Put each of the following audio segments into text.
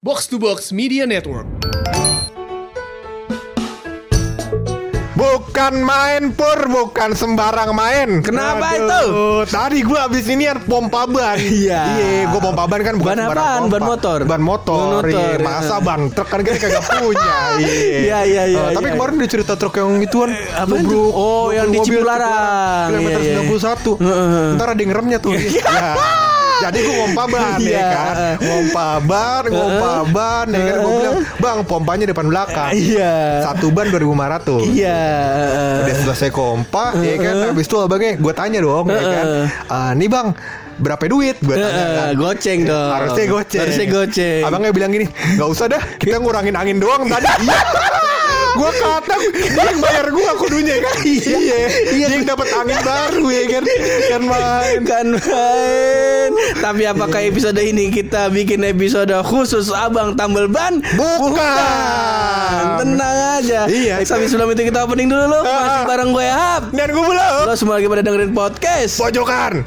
Box to Box Media Network. Bukan main pur, bukan sembarang main. Kenapa itu? Tadi gua abis ini kan pompa ban. Iya. Iya, gua pompa ban kan bukan Ban sembarang apaan? pompa. Ban motor? Ban motor. Ban motor, Iya, iya. masa ban truk kan kita kagak punya. Iya, iya, iya, Eh, Tapi iya. kemarin udah cerita truk yang ituan. apa itu? nubruk- Oh, yang di mobil Cipularang. Kilometer Iya, iya. 91. Heeh. Ntar ada yang ngeremnya tuh. Ya. Jadi gue ngompa ban ya Iya. kan? Ngompa ban, ngompa ban ya kan? Gue bilang, bang pompanya depan belakang. Iya. Satu ban 2500 Iya. Udah selesai kompa ya kan? Habis itu abangnya gue tanya dong ya kan? "Ah, Nih bang berapa duit? Gue tanya kan. Eh, goceng dong. Harusnya goceng. Harusnya goceng. Abangnya bilang gini Gak usah dah kita ngurangin angin doang tadi Gue kata Dia yang bayar gue kudunya kan Iya Dia yang dapat angin baru ya kan Kan main Kan main. Tapi apakah episode ini kita bikin episode khusus Abang Tambel Ban? Bukan. Tenang aja. Iya. Tapi sebelum itu kita opening dulu. Masih Ah. bareng gue Hap. Dan gue bilang Lo semua lagi pada dengerin podcast. Pojokan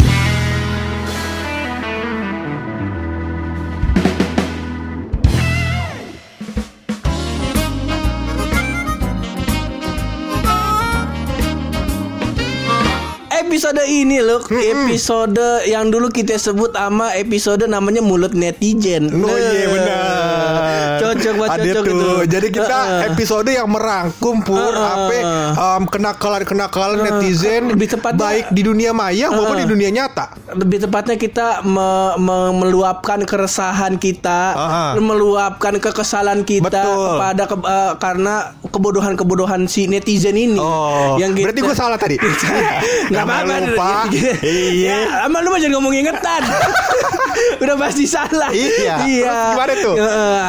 Episode ini loh, episode yang dulu kita sebut sama episode namanya mulut netizen. Oh iya Nah, benar. Cocok banget Ada cocok tuh. itu. Jadi kita Heeh. episode yang merangkum pur Heeh. apa um, kenakalan-kenakalan netizen Lebih tepatnya- baik di dunia maya maupun di dunia nyata. lebih tepatnya kita me- me- meluapkan keresahan kita, Aha. meluapkan kekesalan kita Betul. kepada ke- eh, karena kebodohan-kebodohan si netizen ini. Oh, berarti gue salah tadi. Namanya apa-apa lupa. Iya. Ya, Sama lu mah jangan ngomong ingetan Udah pasti salah Iya. Iya Terus gimana tuh?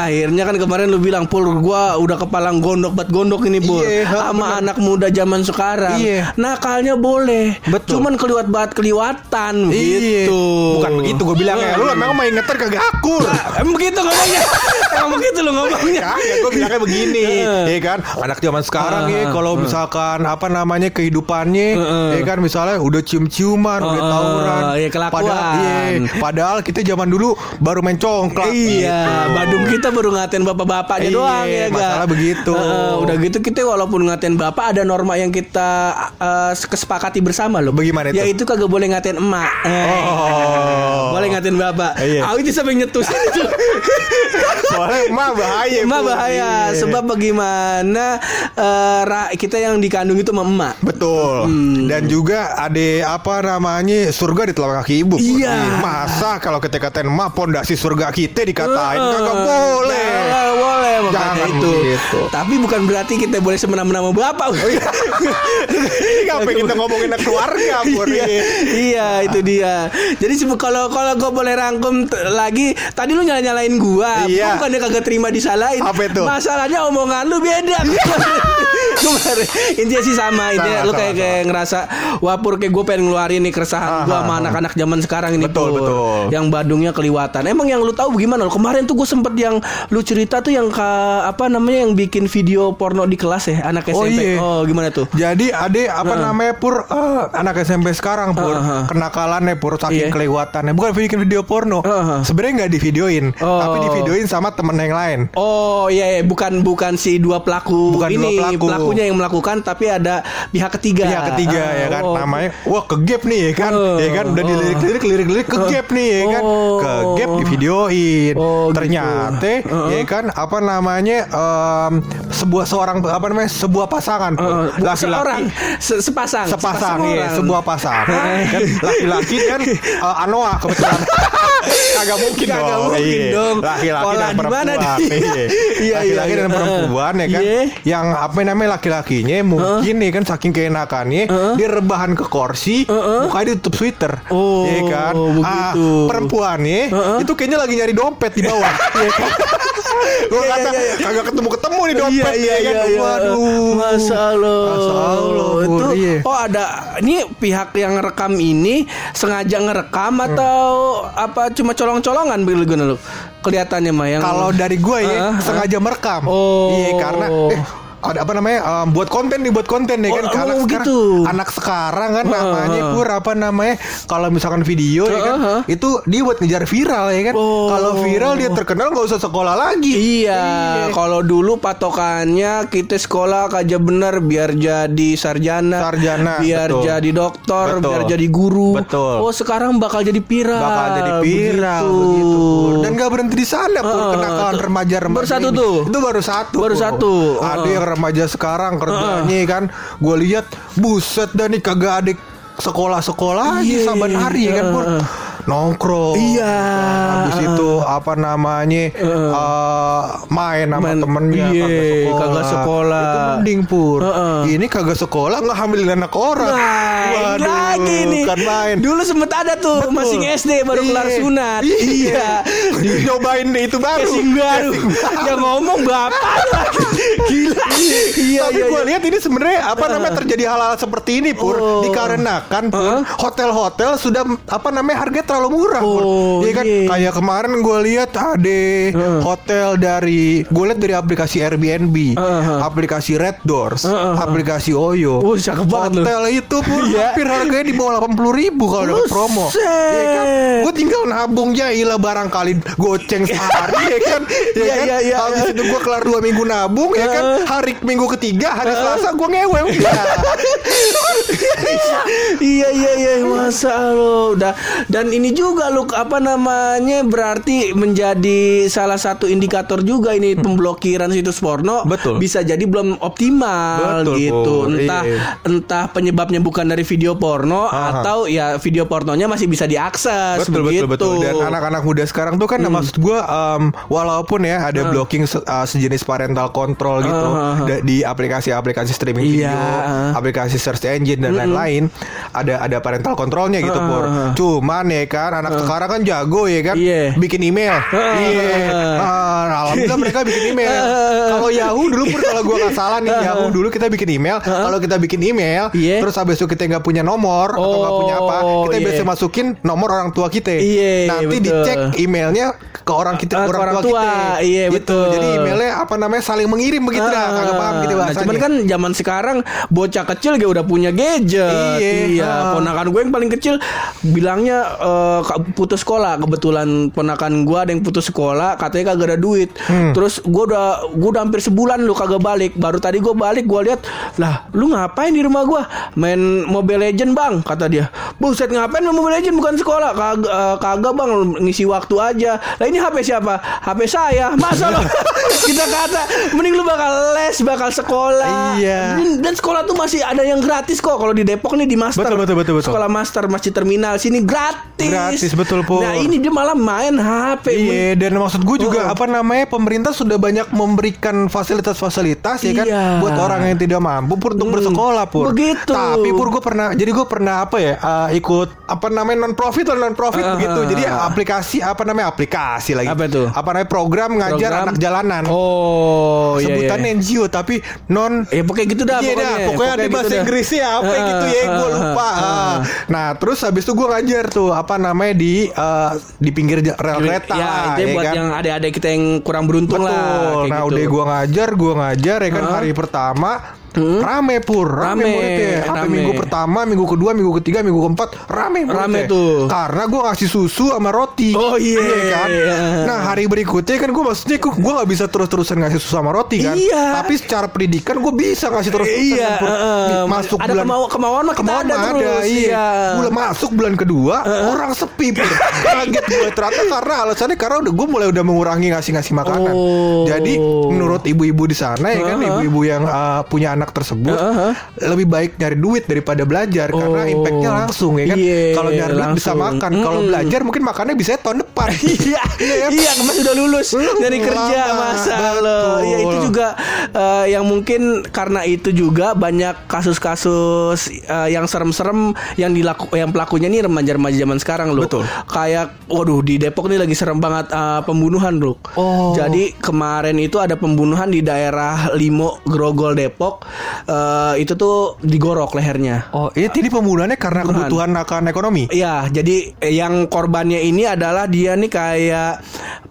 Akhirnya kan kemarin lu bilang Pul gua udah kepalang gondok bat gondok ini Pul Iya, Sama anak muda zaman sekarang Iya. Nakalnya boleh Betul. Cuman keliwat banget keliwatan Iya. gitu Bukan begitu gue bilang ya. Lu memang main ngeter kagak akur. Emang begitu ngomongnya Emang begitu lu ngomongnya Ya, ya gue bilangnya begini, ya kan? Anak zaman sekarang ya, kalau misalkan apa namanya kehidupannya, ya kan misalnya udah cium-ciuman, udah tawuran, iya, kelakuan. Padahal, iya, padahal kita zaman dulu baru main congklak. Iya. Badung kita baru ngatain bapak-bapaknya Iya, doang ya ga? masalah begitu. Heeh, udah gitu kita walaupun ngatain bapak ada norma yang kita eh, kesepakati bersama loh. Bagaimana itu? Yaitu kagak boleh ngatain emak. Eh, Oh. Boleh ngatain bapak. Iya. Ah itu sampai nyetus. Soalnya emak bahaya. emak bahaya Iya. sebab bagaimana ra- kita yang dikandung itu sama emak. Betul. Hmm. Dan juga ada apa namanya surga di telapak kaki ibu. Iya. Masa kalau kita katain emak pondasi surga kita dikatain kagak boleh. Nggak boleh makanya Jangan itu. begitu. Tapi bukan berarti kita boleh semena-mena sama bapak. Ini ngapain kita ngomongin keluarga, Pur? iya, iya itu dia. Jadi kalau kalau gue boleh rangkum lagi, tadi lu nyala nyalain gua, Iya. bukan dia kagak terima disalahin. Apa itu? Masalahnya omongan lu beda. Kemarin intinya sih sama, intinya Sama, lu kayak sama, kayak ngerasa wapur kayak gue pengen ngeluarin nih keresahan gue sama anak-anak zaman sekarang ini Betul, Pur. betul. Yang Badungnya keliwatan. Emang yang lu tahu gimana? Lu kemarin tuh gue sempet yang lu cerita tuh yang ka, apa namanya yang bikin video porno di kelas ya anak Oh, SMP. iya. Oh, gimana tuh? Jadi ada apa namanya pur eh, anak SMP sekarang pur Heeh. kenakalannya pur saking Iya. kelewatannya bukan bikin video porno Heeh. sebenarnya nggak divideoin Oh. tapi divideoin sama temen yang lain Oh iya, iya. bukan bukan si dua pelaku Bukan ini dua pelaku. pelakunya yang melakukan tapi ada pihak ketiga. pihak ketiga Ah, ya kan oh. namanya wah ke gap nih ya kan Oh. ya kan udah dilirik-lirik lirik-lirik ke gap nih ya kan Oh. ke gap divideoin Oh, gitu. ternyata Heeh. ya kan apa namanya em, sebuah seorang apa namanya sebuah pasangan. Eh, laki-laki seorang se- sepasang sepasang ya orang. sebuah pasangan kan laki-laki kan eh, anoa kebetulan kagak mungkin Kagak dong mungkin Iya. dong. laki-laki dan perempuan dia? Iya. Iya, iya, laki-laki dan perempuan ya kan Iya. yang apa namanya laki-lakinya mungkin nih kan saking keenakannya dia rebahan ke kursi mukanya ditutup sweater Oh, ya kan begitu. perempuannya itu kayaknya lagi nyari dompet di bawah ya kan Iya, kata iya, iya. kagak ketemu ketemu nih dompet Iya, iya, ya kan iya, iya. waduh Masa Allah. Masa Pur, Itu iya. oh ada ini pihak yang rekam ini sengaja ngerekam Hmm. atau apa cuma colong-colongan begitu lu? Kelihatannya mah yang Kalau dari gue ya ah. sengaja merekam. Oh. Iya karena eh ada apa namanya em, buat konten nih buat konten nih Oh, kan oh, anak sekarang gitu. anak sekarang kan Heeh, namanya heeh. pur apa namanya kalau misalkan video ya kan Heeh. itu dia buat ngejar viral ya kan Oh. kalau viral dia terkenal nggak usah sekolah lagi Iya, kalau dulu patokannya kita sekolah aja bener biar jadi sarjana, Sarjana, biar betul. jadi dokter, Betul. biar jadi guru. Betul. Oh, sekarang bakal jadi viral. bakal jadi viral Begitu. begitu, Pur. dan gak berhenti di sana pur Heeh. kenakalan remaja remaja Baru satu tuh? itu baru satu Baru Pur. satu. ada Heeh. yang remaja sekarang kerjanya kan gue lihat buset dan nih kagak ada sekolah sekolah aja Iya. saban hari kan pur Heeh. Nongkrong Iya. habis itu apa namanya eh, main sama Main- temennya iya, kagak sekolah kagak sekolah. itu mending pur Heeh. ini kagak sekolah nggak hamilin anak orang Nah, ini Waduh, lagi nih. kan main Dulu sempet ada tuh Betul. masih SD baru kelar Iya. sunat. Iya. Nyobain itu baru. Casing baru. Yang ngomong bapak lagi. Gila. Iya, Tapi iya, gue iya. lihat ini sebenarnya apa namanya terjadi hal-hal seperti ini pur Oh. dikarenakan pur hotel-hotel sudah apa namanya harganya terlalu murah. Oh, Iya kan iya. kayak kemarin gue lihat ada hotel dari gue lihat dari aplikasi Airbnb, Heeh. aplikasi Red Doors, Heeh. aplikasi Oyo. Oh, cakep banget. Hotel itu pur Iya. hampir harganya di bawah 80 ribu kalau dapat promo. Iya kan? Gue tinggal nabung ya ilah barangkali goceng sehari ya kan. Ya Iya, kan? iya, iya, Habis iya. itu gue kelar dua minggu nabung ya kan. Hari minggu ketiga hari Selasa gue ngewe udah. iya iya iya masa lo udah dan ini juga lu apa namanya berarti menjadi salah satu indikator juga ini pemblokiran situs porno Hmm. Betul. bisa jadi belum optimal Betul, gitu Pur. entah Iya. entah penyebabnya bukan dari video porno Aha. atau ya video pornonya masih bisa diakses betul begitu betul betul dan anak-anak muda sekarang tuh kan Hmm. maksud gue walaupun ya ada blocking se- uh, sejenis parental control gitu da- di aplikasi-aplikasi streaming Iya, video aplikasi search engine dan lain-lain ada ada parental controlnya gitu pur ah, ah. cuman ya kan? Anak sekarang kan jago ya kan? Iya. bikin email. Iya. ah, Ah, alhamdulillah mereka bikin email. Kalau Yahoo dulu pur kalau gue nggak salah nih Yahoo dulu kita bikin email. Kalau kita bikin email Iya. terus habis itu kita nggak punya nomor atau nggak punya apa Oh, kita iya. biasa masukin nomor orang tua kita. Iya, nanti betul. dicek emailnya ke orang kita ke orang, orang tua, tua, kita. Iya, Gitu. betul. jadi emailnya apa namanya saling mengirim begitu dah kagak paham gitu Nah, bahasanya. cuman kan zaman sekarang bocah kecil dia udah punya gadget. Iya. Iya, ponakan gue yang paling kecil bilangnya eh, ka- putus sekolah. Kebetulan ponakan gue ada yang putus sekolah, katanya kagak ada duit. Hmm. Terus gue udah gue udah hampir sebulan lu kagak balik. Baru tadi gue balik gue lihat, "Lah, lu ngapain di rumah gue? Main Mobile Legend, Bang," kata dia. "Buset, ngapain main Mobile Legend bukan sekolah?" Kagak eh, kagak, Bang, ngisi waktu aja. Lah ini HP siapa? HP saya. Masa lo kita kata mending lu bakal les, bakal sekolah. Iya. Dan, dan sekolah tuh masih ada yang gratis kok. Kalau di Depok nih di Master. Betul, betul, betul, betul. Sekolah Master Masjid Terminal sini gratis. Gratis, betul, Pur. Nah, ini dia malah main HP. Iya dan maksud gue juga Oh. apa namanya pemerintah sudah banyak memberikan fasilitas-fasilitas ya kan Iya. buat orang yang tidak mampu pur untuk Hmm, bersekolah pur. begitu. Tapi pur gue pernah jadi gue pernah apa ya uh, ikut apa namanya non profit atau non profit Ah, begitu. Jadi aplikasi apa namanya aplikasi lagi. Apa tuh? Apa namanya program ngajar Program. anak jalanan. Oh, iya, Sebutannya iya. NGO tapi non Ya pokoknya gitu dah Iya dah, pokoknya. pokoknya ada gitu bahasa dah. Inggrisnya apa Ah, gitu ya, gue lupa. ah, Ah. Nah, terus habis itu gue ngajar tuh apa namanya di eh, di pinggir rel kereta Ya, lah, itu ya buat kan? yang adik-adik kita yang kurang beruntung Betul. lah. kayak nah, gitu. udah gue ngajar, gue ngajar ya kan Ah. hari pertama rame pur, rame, Rame, muridnya. Rame. minggu pertama, minggu kedua, minggu ketiga, minggu keempat rame muridnya. Rame tuh. Karena gue ngasih susu sama roti. Oh, iya. kan? Nah hari berikutnya kan gue maksudnya gue nggak bisa terus-terusan ngasih susu sama roti kan. Iya. Tapi secara pendidikan gue bisa ngasih terus-terusan. Iya, kan, Pur. eh, masuk ada bulan kemau- kemauan mah kita Kemauan ada terus, iya. iya. Bulan masuk bulan kedua orang sepi pur. Kaget gue ternyata karena alasannya karena udah gue mulai udah mengurangi ngasih-ngasih makanan. Oh. Jadi menurut ibu-ibu di sana ya kan ibu-ibu yang uh, punya anak tersebut Uh-huh. lebih baik nyari duit daripada belajar karena Oh. impactnya langsung ya kan. Iya, Kalau nyari duit bisa makan, kalau Mm-mm. belajar mungkin makannya bisa tahun depan. Iya, kan? iya, kemarin sudah lulus dari kerja masa lo. Iya itu juga eh, yang mungkin karena itu juga banyak kasus-kasus eh, yang serem-serem yang dilaku yang pelakunya nih remaja-remaja zaman sekarang loh. Betul. Kayak waduh di Depok nih lagi serem banget eh, pembunuhan, Bro. Oh. Jadi kemarin itu ada pembunuhan di daerah Limo Grogol Depok. Eh, itu tuh digorok lehernya. Oh, ini ini pembunuhannya karena Pembunuhan. kebutuhan akan ekonomi. Iya, jadi eh, yang korbannya ini adalah dia nih kayak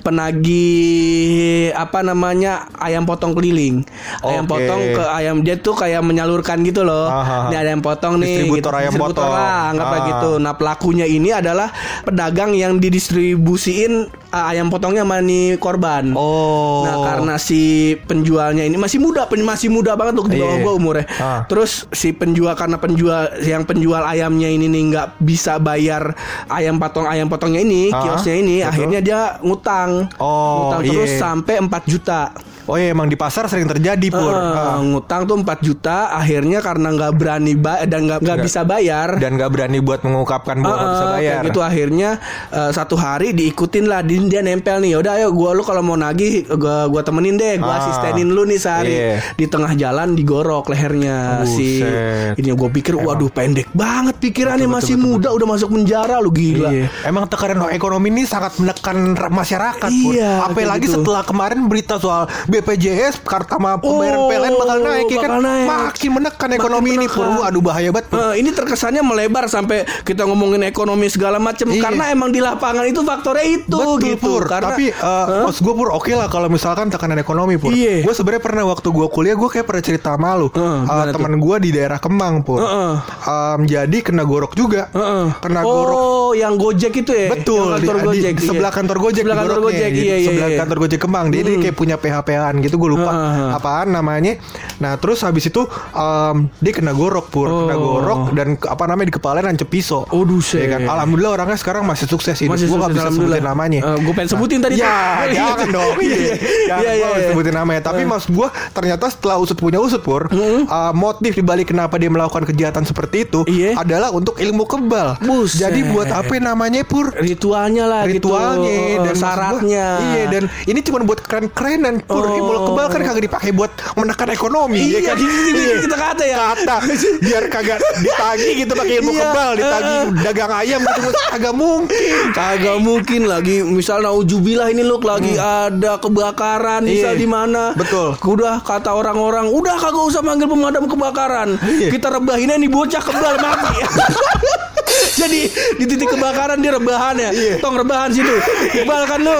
penagih apa namanya ayam potong keliling. Ayam Oke. potong ke ayam dia tuh kayak menyalurkan gitu loh. Ah, ah, Ini ada ayam potong nih. Distributor ayam Distributor potong. lah, anggaplah Ah. gitu. Nah pelakunya ini adalah pedagang yang didistribusiin uh, ayam potongnya sama nih korban. Oh. Nah karena si penjualnya ini masih muda, masih muda banget tuh di bawah Iya. gua umurnya. Ah. Terus si penjual karena penjual yang penjual ayamnya ini nih nggak bisa bayar ayam potong ayam potongnya ini Ah, kiosnya ini, betul. akhirnya dia ngutang, Oh, ngutang terus iya. sampai 4 juta. Oh iya emang di pasar sering terjadi pur. Eh, Ah. ngutang tuh 4 juta, akhirnya karena nggak berani ba dan nggak nggak Nggak. bisa bayar. Dan gak berani buat mengungkapkan bahwa nggak bisa bayar. kayak gitu akhirnya eh, satu hari diikutin lah dia, dia nempel nih yaudah ayo gua lu kalau mau nagih gua gua temenin deh gua Ah, asistenin lu nih sehari iya. di tengah jalan digorok lehernya si Buset. ini gua pikir waduh pendek banget pikirannya masih muda udah masuk penjara lu gila Iya. Emang tekanan ekonomi ini sangat menekan ra- masyarakat. Pur. Iya, Apalagi gitu. setelah kemarin berita soal BPJS kartu sama pembayaran Oh, PLN bakal naik ya kan. naik. Makin menekan Makin ekonomi ini menekan. pur. Aduh bahaya banget. Eh, ini terkesannya melebar sampai kita ngomongin ekonomi segala macem Iya. karena emang di lapangan itu faktornya itu Betul gitu Pur. karena Tapi uh, maksud gue Pur oke lah kalau misalkan tekanan ekonomi Pur. Iya. Gue sebenarnya pernah waktu gue kuliah gue kayak pernah cerita sama lu. Heeh, Uh, gimana tuh? teman gue di daerah Kemang Pur. Heeh. Um, jadi kena gorok juga. Heeh. Kena oh, gorok. yang Gojek itu ya? Betul Yang kantor di, Gojek. di iya. sebelah kantor Gojek Sebelah kantor. Gojek. Di Iya, iya, sebelah iya. kantor Gojek Kemang dia, dia kayak punya PH-PHan gitu gue lupa Heeh. apaan namanya nah terus habis itu um, dia kena gorok pur kena Oh. gorok dan apa namanya di kepalanya nancep pisau Oh, buset. Ya kan? alhamdulillah orangnya sekarang masih sukses Masih gue gak bisa sebutin namanya gue pengen sebutin tadi. Ya, jangan dong. Iya, iya, gua iya. sebutin namanya. Tapi maksud gua ternyata setelah usut punya usut pur, uh, motif dibalik kenapa dia melakukan kejahatan seperti itu Iya. adalah untuk ilmu kebal. Buset. Jadi buat apa namanya pur? Ritualnya lah ritualnya gitu. dan Eh, syaratnya. iya dan ini cuma buat keren-kerenan pur Oh. ilmu kebal kan kagak dipakai buat menekan ekonomi Iya, ya kan gitu, gitu, Iya. kita kata ya. kata biar kagak ditagi gitu pakai ilmu Iya. kebal ditagi Eh. dagang ayam gitu kagak mungkin Kagak mungkin lagi misalnya ujubilah ini loh lagi ada kebakaran misal Hmm. Iya. di mana. Betul. Udah kata orang-orang, udah kagak usah manggil pemadam kebakaran. Iya. Kita rebahinnya nih bocah kebal mati. Jadi di titik kebakaran dia rebahan ya. Iya. Tong rebahan situ. Kebal kan lu.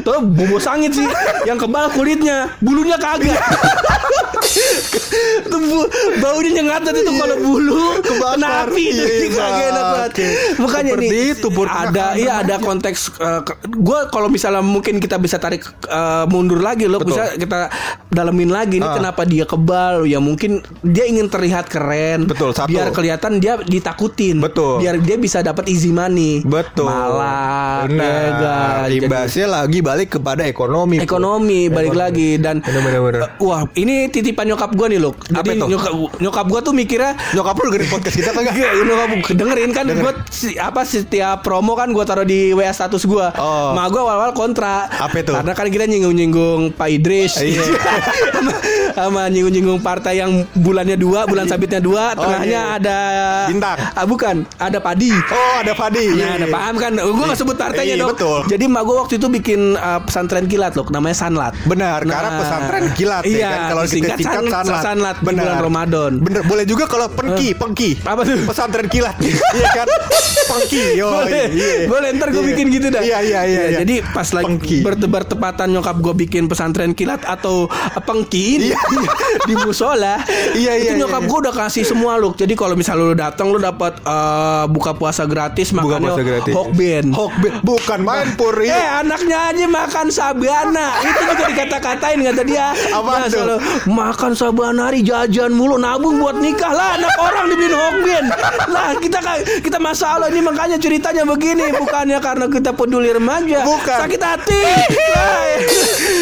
Tuh bobo sangit sih. Yang kebal kulitnya, bulunya kagak. itu bu, baunya nyengat itu kalau bulu Kebakar. kena api Iya, itu iya, kagak enak banget. Makanya Seperti nih itu, ada iya ada konteks gue kalau misalnya mungkin kita bisa tarik eh, mundur lagi loh Betul. bisa kita dalemin lagi nih Ah. kenapa dia kebal ya mungkin dia ingin terlihat keren Betul, satu. biar kelihatan dia ditakutin Betul. biar dia bisa dapat easy money Betul. malah Nah, ya kan? Jadi- imbasnya lagi balik kepada ekonomi. Ekonomi balik Ekonomi. lagi dan Bener-bener. eh, wah ini titipan nyokap gue nih loh Apa jadi itu? nyokap nyokap gue tuh mikirnya Nyokap lu dengerin podcast kita? Iya, nyokap dengerin kan gue apa setiap promo kan gue taruh di WA status gue. Oh. Ma gue awal-awal kontra. Apa itu? Karena kan kita nyinggung-nyinggung Pak Idris. Iya. sama, sama nyinggung-nyinggung partai yang bulannya dua, bulan sabitnya dua, Oh, tengahnya iya. ada Bintang. Ah, bukan, ada padi. Oh, ada Fadi. Nah, ada paham kan? Gue gak sebut partainya Iya, dong. betul. Jadi mak gue waktu itu bikin uh, pesantren kilat loh, namanya Sanlat. Benar, karena pesantren kilat iya, ya kan kalau kita singkat San- sanlat. Sanlat di bulan Ramadan. Bener, boleh juga kalau pengki, pengki. Apa tuh? Pesantren kilat. Iya kan? Pengki. Yo, boleh, iya. boleh ntar gue Iya. bikin gitu dah. Iya, iya, iya. Ya, iya. Jadi pas lagi Pengki. bertebar tepatan nyokap gue bikin pesantren kilat atau pengki ini Iya. di musola. Iya, iya, Itu nyokap iya. gue udah kasih semua loh. Jadi kalau misalnya lu datang lu dapat eh, buka puasa gratis Buka makannya puasa gratis. hokben. Hokben. Bukan main pur. Eh anaknya aja makan sabana Itu juga dikata-katain kata dia Apaan Ya, tuh? selalu, Makan sabana hari jajan mulu Nabung buat nikah lah Anak orang dibeliin hokben Lah kita kita masalah ini makanya ceritanya begini Bukannya karena kita peduli remaja Bukan. Sakit hati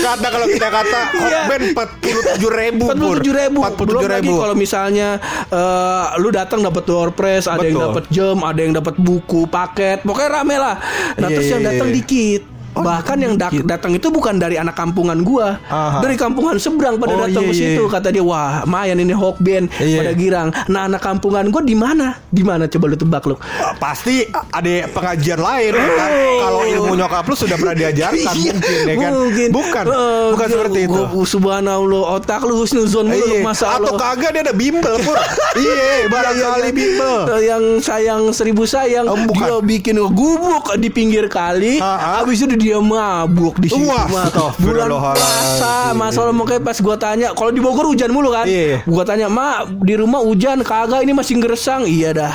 Kata kalau kita kata Iya. Hokben 47 ribu Empat puluh tujuh ribu, belum lagi ribu. kalau misalnya eh, lu datang dapat prize, ada yang dapat jam, ada yang dapat buku, paket, pokoknya rame lah. Nah Iya, terus iya, yang datang iya. dikit. Bahkan yang dak- datang itu bukan dari anak kampungan gua, Aha. dari kampungan seberang pada Oh, datang iya, ke iya, situ. iya. Kata dia, wah, mayan ini hawk band pada girang. Nah, anak kampungan gua di mana? Di mana coba lu tebak lu? Ah, Pasti ada pengajian lain kan? Oh. Kalau ilmu nyokap lu sudah pernah diajarkan mungkin ya kan? mungkin. Bukan, Eh, bukan gua- seperti itu. gua- subhanallah, otak lu husnuzon mulu Iya. masa Atau kagak dia ada bimbel pur. iya, barangkali bimbel. Yang sayang seribu sayang Oh, bukan. dia bikin gubuk di pinggir kali habis itu dia mabuk di situ Wah, mah. bulan astagfirullahaladzim. puasa masalah makanya pas gua tanya kalau di Bogor hujan mulu kan Iya, iya. gua tanya ma di rumah hujan kagak ini masih gersang iya dah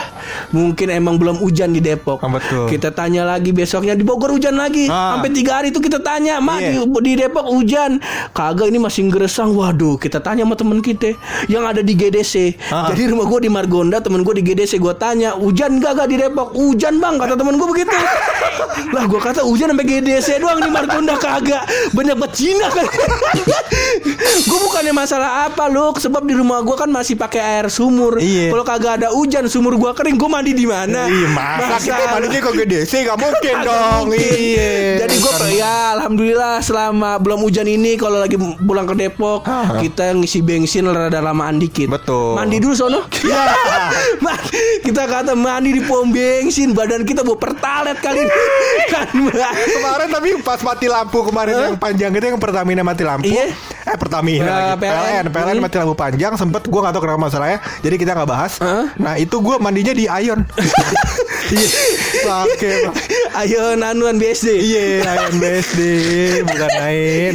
mungkin emang belum hujan di Depok Ah, betul. kita tanya lagi besoknya di Bogor hujan lagi Ah. sampai tiga hari itu kita tanya ma Iya. di, di Depok hujan kagak ini masih gersang waduh kita tanya sama temen kita yang ada di GDC Ah. jadi rumah gue di Margonda temen gue di GDC gue tanya hujan gak gak di Depok hujan bang kata temen gue begitu lah gue kata hujan sampai GDC doang di Margonda kagak banyak banget Cina kan gue bukannya masalah apa lu sebab di rumah gue kan masih pakai air sumur Iya. kalau kagak ada hujan sumur gue kering gue mandi di mana Iya, masa kita mandinya ke GDC gak mungkin dong. Iya. Jadi gue ya alhamdulillah selama belum hujan ini kalau lagi pulang ke Depok Ah. kita ngisi bensin rada lamaan dikit. Betul. Mandi dulu sono. Iya. Ma- kita kata mandi di pom bensin badan kita bawa pertalet kali ini. kan. Mbak. Kemarin tapi pas mati lampu kemarin Hah? yang panjang itu yang Pertamina mati lampu. Iya. Eh Pertamina Eh, lagi. PLN. PLN, PLN Hmm. mati lampu panjang sempet gua gak tahu kenapa masalahnya. Jadi kita nggak bahas. Hah? Nah, itu gua mandinya di Ion. Iya. Pakai Ayo nanuan BSD. Iya, Ion BSD bukan lain.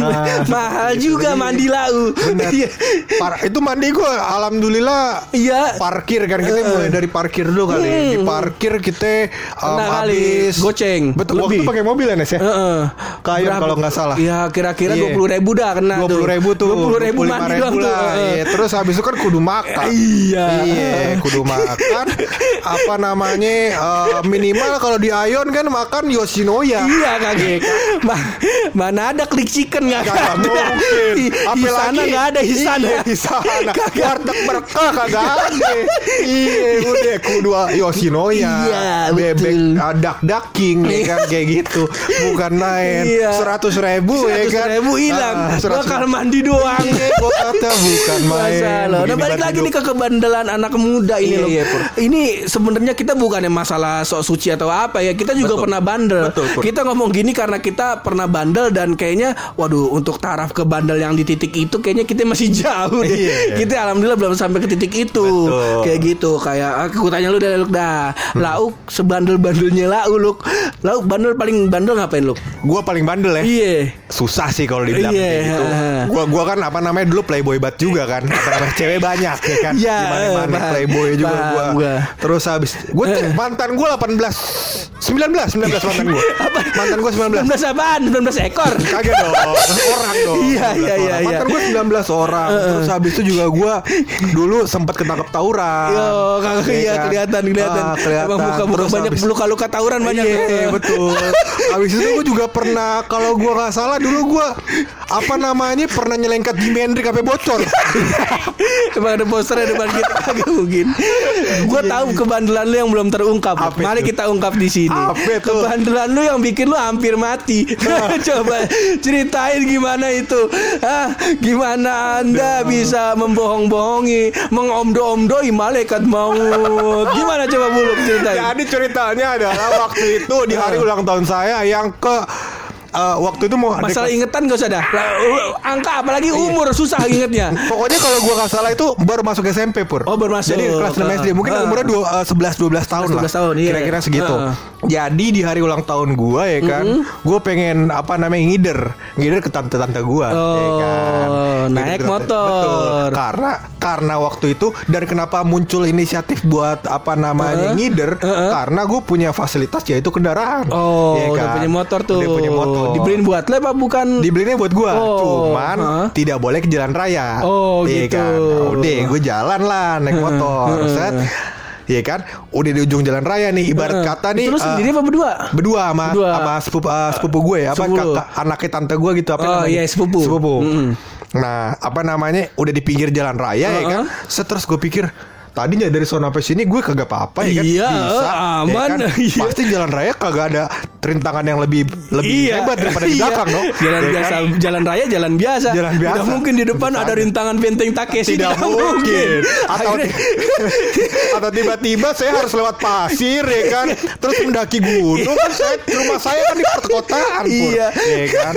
Ah, Mahal juga mandi lau. Iya. Par- itu mandi gua alhamdulillah Iya. parkir kan kita mulai dari parkir dulu kali. Di parkir kita um, Nah, kali. habis Goceng. Betul, waktu Lebih. itu pakai mobil ya Nes ya? Heeh. Kayu Berapa? kalau nggak salah. Ya kira-kira Iya. dua puluh ribu dah kena dua puluh ribu tuh, Dua puluh ribu mandi doang tuh. Iya, terus habis itu kan kudu makan. Iya. Iya, kudu makan. Apa namanya? eh, minimal kalau di Ion kan makan Yoshinoya. Iya kagak. Ma- mana ada klik chicken nggak ada. mungkin. Di, sana nggak ada di sana. Iya, di sana. Warteg berkah kagak ada. iya, udah kudu Yoshinoya. Iya, Bebek betul. uh, dak daking ya kan kayak gitu. Bukan lain. Iya. Seratus ribu ya Seratus kan. ribu hilang. Ah, Bakal mandi doang. Iya, gua kata bukan main. Masalah. Nah balik lagi nih ke kebandelan anak muda ini Iya, loh. iya. Ini sebenarnya kita bukannya masalah sok suci atau apa ya. Kita juga Betul. pernah bandel. Betul, kita ngomong gini karena kita pernah bandel dan kayaknya waduh untuk taraf ke bandel yang di titik itu kayaknya kita masih jauh deh. Iya. Kita alhamdulillah belum sampai ke titik itu. Betul. Kayak gitu kayak aku tanya lu dah Luk dah. Lauk sebandel-bandelnya Lauk Luk. Lauk bandel paling bandel ngapain Luk? Gua paling bandel ya. Iya. Susah sih kalau dibilang Iya. kayak gitu. Gua gua kan apa namanya dulu playboy bat juga kan. Apa namanya cewek banyak ya kan. Iya, Gimana-mana paham. playboy juga gua. gua. Terus habis gua Eh. mantan gua 18 19 19 mantan gua. Mantan gua 19. 19 apaan? 19 ekor. Kagak dong, orang dong. Iya, 19 iya, iya, iya. Mantan gue 19 orang. Terus habis itu juga gue dulu sempat ketangkep tawuran. Yo, kagak Iya iya kan? kelihatan kelihatan. Ah, kelihatan. Emang Terus banyak habis- luka-luka tawuran banyak. Iya betul. Habis itu gue juga pernah kalau gue nggak salah dulu gue apa namanya pernah nyelengkat Jimi Hendrix sampai bocor. Emang ada posternya depan kita kagak mungkin. Gua tahu kebandelan lu yang belum terungkap. Apa Mari itu? kita ungkap di sini. Apa itu? Kebandelan lu yang bikin lu hampir mati. Coba ceritain gimana itu. Ah, gimana Anda bisa membohong-bohongi, mengomdo-omdoi malaikat maut. Gimana coba buluk ceritain? Jadi ceritanya adalah waktu itu di hari ulang tahun saya yang ke eh, waktu itu mau Masalah ingetan gak usah dah. Uh, Angka apalagi umur susah ingetnya. Pokoknya kalau gua nggak salah itu baru masuk SMP pur. Oh, baru masuk. Jadi kelas 6 SD. Mungkin Ah. umurnya dua, eh, 11 12 tahun 11 lah. tahun, iya. Kira-kira segitu. Ah. Jadi di hari ulang tahun gua ya kan, gua pengen apa namanya ngider, ngider ke tante-tante gua ya Oh, kan. naik ke tante- motor. Betul. Karena karena waktu itu dan kenapa muncul inisiatif buat apa namanya Heeh. ngider? Heeh. Karena gue punya fasilitas yaitu kendaraan. Oh, Ya udah kan? punya motor tuh. Udah punya motor. Dibeliin buat lo apa bukan? Dibelinya buat gua, Oh, cuman heeh. tidak boleh ke jalan raya. Oh, Iya gitu. Kan? Nah, udah, gue jalan lah naik motor. Set. Iya kan, udah di ujung jalan raya nih. Ibarat Heeh. kata nih. Itu lu sendiri apa berdua? Berdua sama Berdua. sama sepupu, eh, sepupu gue ya, apa kakak anaknya tante gue gitu apa Oh, namanya? iya, sepupu. Sepupu. Mm-mm. Nah, apa namanya? Udah di pinggir jalan raya ya kan. Uh-uh. Set, terus gue pikir Tadinya dari sono sampai sini gue kagak apa-apa ya kan Iya, Bisa, aman. ya kan? Iya. Pasti jalan raya kagak ada rintangan yang lebih lebih hebat daripada di Iya. belakang dong. Jalan Ya biasa, kan? jalan raya, jalan biasa. Jalan biasa. Tidak mungkin di depan ada rintangan benteng Takeshi. Tidak mungkin. Atau Akhirnya- atau tiba-tiba saya harus lewat pasir ya kan, terus mendaki gunung kan saya rumah saya kan di perkotaan. Iya. ya kan.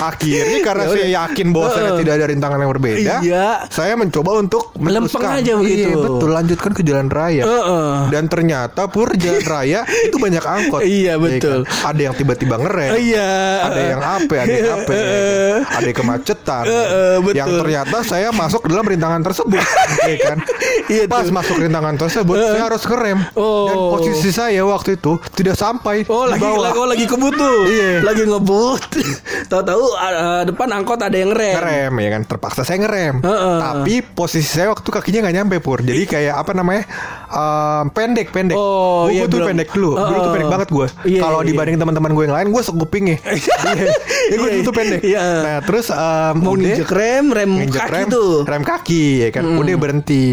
Akhirnya karena Ya saya yakin bahwa saya Heeh. tidak ada rintangan yang berbeda, Iya. saya mencoba untuk Melempeng aja begitu. Iya, betul, lanjutkan ke jalan raya. Heeh. Dan ternyata pur jalan raya itu banyak angkot. Iya, Ya betul. kan? Ada yang tiba-tiba ngerem. Iya. Ada yang apa, ada yang apa, ya kan? ada yang kemacetan. Heeh, betul. Yang ternyata saya masuk dalam rintangan tersebut, ya kan? Iya, Pas tuh. masuk rintangan tersebut, saya harus ngerem. Dan Oh. posisi saya waktu itu tidak sampai Oh lagi bawah. lagi, oh, lagi kebut tuh. Iya. Lagi ngebut. Tahu-tahu uh, depan angkot ada yang rem. ngerem ya kan terpaksa saya ngerem Heeh. tapi posisi saya waktu itu kakinya nggak nyampe pur jadi kayak apa namanya Ehm, pendek pendek. Oh, Gua- iya, tuh belum. pendek dulu. Dulu tuh Heeh. pendek banget gue Iya, kalau iya, iya. dibanding teman-teman gue yang lain gue sekupingnya iya. Ya gue dulu tuh pendek. Iya. nah terus em, Mau udah. rem, rem kaki rem, tuh. rem kaki ya kan. Udah berhenti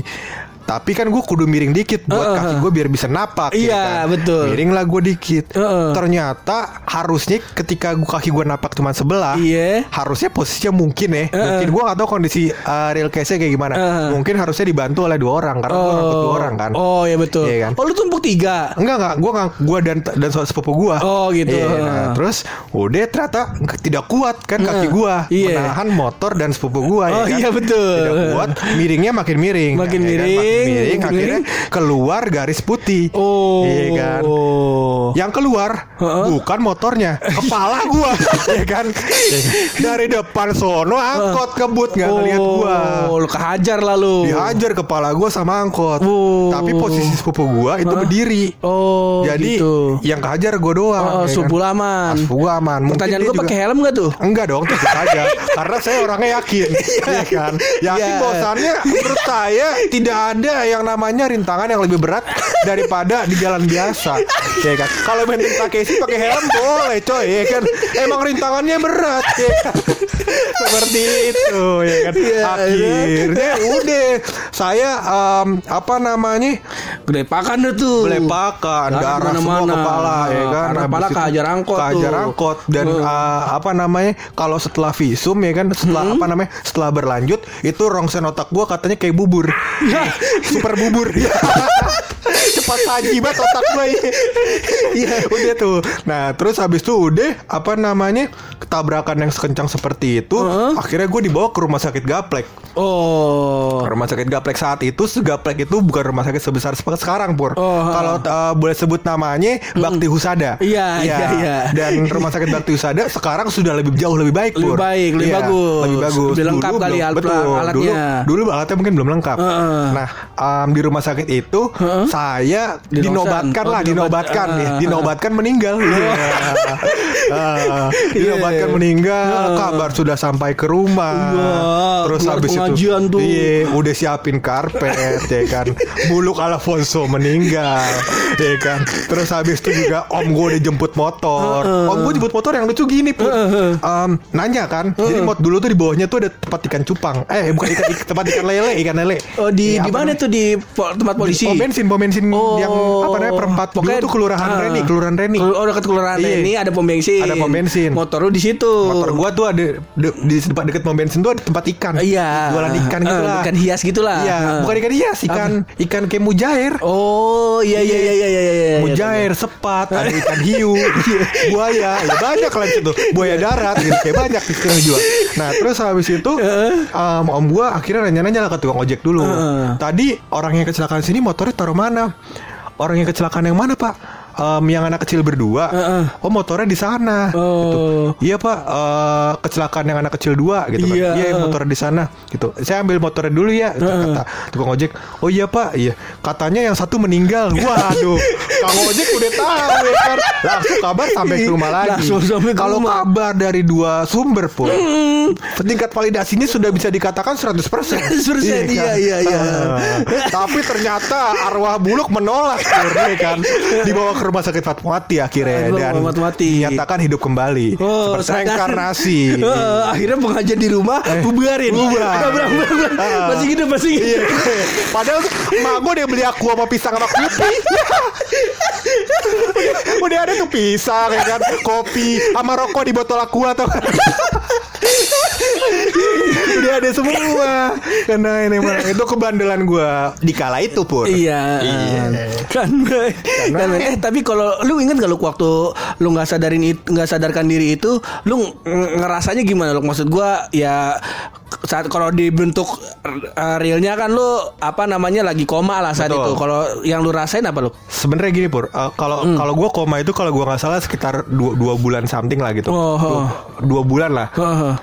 tapi kan gue kudu miring dikit buat Heeh. kaki gue biar bisa napak ya Iya, kan. betul. miring lah gue dikit Heeh. ternyata harusnya ketika gua kaki gue napak cuma sebelah Iya. harusnya posisinya mungkin ya mungkin gue gak tahu kondisi uh, real case nya kayak gimana Heeh. mungkin harusnya dibantu oleh dua orang karena gue ngangkut dua orang kan Oh ya betul. Iya kan? Oh lu tumpuk tiga. Enggak enggak, gue nggak gue dan dan sepupu gue. Oh, gitu. nah, terus udah ternyata tidak kuat kan kaki gue Iya. menahan motor dan sepupu gue. Oh, iya, betul. Tidak kuat, miringnya makin miring. Makin Ya kan? Miring, miring, akhirnya keluar garis putih. Oh. Iya kan. Yang keluar Heeh. bukan motornya, kepala gua, ya kan. Dari depan sono angkot kebut nggak ngeliat gua. Oh, lu kehajar lalu. Dihajar kepala gua sama angkot. Oh. Tapi posisi sepupu gua itu berdiri. Oh, Jadi gitu. yang kehajar gue doang. Oh, ya sepupu kan? aman. Ah, Sepupu gua aman. Mungkin Pertanyaan juga- pakai helm gak tuh? Enggak dong, tentu saja. Karena saya orangnya yakin, ya kan. Yakin Iya. bahwasannya menurut saya tidak ada yang namanya rintangan yang lebih berat daripada di jalan biasa, ya kan. Kalau benteng Takeshi pakai helm boleh, coy, ya kan. Emang rintangannya berat, ya kan. Seperti itu, ya kan. Iya, Akhirnya udah saya em, apa namanya? Gede pakan deh tuh. Belepakan, Darah darah semua ke mana-mana. kepala ya kan. Karena Habis kepala kehajar angkot kehajar angkot dan Hmm. uh, apa namanya? Kalau setelah visum ya kan, setelah Hmm. apa namanya? Setelah berlanjut itu rongsen otak gua katanya kayak bubur. Super bubur. Cepat saji banget otak ya. Iya, udah tuh. Nah, terus habis itu udah apa namanya? Ketabrakan yang sekencang seperti itu, Heeh. akhirnya gue dibawa ke rumah sakit Gaplek. Oh. Rumah sakit Gaplek saat itu Gaplek itu bukan rumah sakit sebesar sekarang Pur Oh. Kalau uh, boleh sebut namanya Bakti Husada Iya, iya, iya. Dan rumah sakit Bakti Husada sekarang sudah lebih jauh lebih baik Lebih Pur baik, lebih Iya, bagus. Lebih bagus Lebih lengkap Dulu kali belum- alat- Betul alatnya. Dulu, dulu alatnya mungkin belum lengkap Heeh. Nah um, di rumah sakit itu Heeh. Saya Di dinobatkan lah Oh, dinobat- Dinobatkan ya, ah, Dinobatkan meninggal Iya. Ah, Dinobatkan Iya. meninggal. Kabar sudah sampai ke rumah Wah, Terus keluar habis itu tuh. Iya udah siapin karpet ya kan Buluk Alfonso meninggal ya kan Terus habis itu juga om gue udah jemput motor Om gue jemput motor yang lucu gini pun Em, Nanya kan Jadi mot dulu tuh di bawahnya tuh ada tempat ikan cupang Eh bukan ikan, tempat ikan lele Ikan lele Oh di Iya, di mana tuh di po- tempat polisi? Pom bensin, pom bensin Oh. yang apa namanya perempat dulu tuh kelurahan ah. Reni, kelurahan Reni. Oh dekat kelurahan Iya. Reni ada pom bensin. Ada pom bensin. Motor lu di situ. Motor gua tuh ada de- di dekat dekat pom bensin tuh ada tempat ikan. Iya. Jualan ikan gitu Eh, lah. Ikan hias gitu lah. Iya, Eh. bukan ikan hias, ikan ikan kayak mujair. Oh iya iya iya iya iya. iya. Mujair, sepat, ada ikan hiu, buaya, ya banyak lah di situ. Buaya darat, gitu. kayak banyak di yang jual. Nah terus habis itu, um, om gua akhirnya nanya-nanya lah ke tukang ojek dulu. Heeh. Tadi orang yang kecelakaan sini motornya taruh mana? Orang yang kecelakaan yang mana pak? Em, yang anak kecil berdua. Heeh. Oh motornya di sana. Oh. Gitu. Iya pak, eh, kecelakaan yang anak kecil dua gitu kan. Iya. Iya yang motornya di sana. Gitu. Saya ambil motornya dulu ya. gitu, Kata tukang ojek. Oh iya pak, iya. Katanya yang satu meninggal. Waduh, kang ojek udah tahu ya kan. Langsung kabar sampai ke rumah lagi. Kalau kabar dari dua sumber pun, tingkat validasinya sudah bisa dikatakan 100%. 100%, kan? iya, iya, iya. Ah. Tapi ternyata arwah buluk menolak ya kan. Dibawa ke rumah sakit Fatmawati akhirnya Ah, dan Fatmawati. dinyatakan hidup kembali Oh, seperti reinkarnasi. Eh, akhirnya pengajian di rumah bubarin. bubar. Berang. Ah. Masih hidup, masih hidup. Iya. Padahal emak gue udah beli aku sama pisang sama kopi. udah ada tuh pisang ya kan, kopi sama rokok di botol aku atau udah ada semua karena ini mah itu kebandelan gue di kala itu pur Iya. Kan, kan, eh tapi kalau lu inget gak lu waktu lu nggak sadarin itu nggak sadarkan diri itu, lu ng- ngerasanya gimana lu? Maksud gua ya saat kalau dibentuk uh, realnya kan lu apa namanya lagi koma lah saat Betul. itu. Kalau yang lu rasain apa lu? sebenarnya gini pur eh, kalau Hmm. kalau gue koma itu kalau gue nggak salah sekitar dua, dua bulan something lah gitu Oh, dua, oh. dua bulan lah Heeh.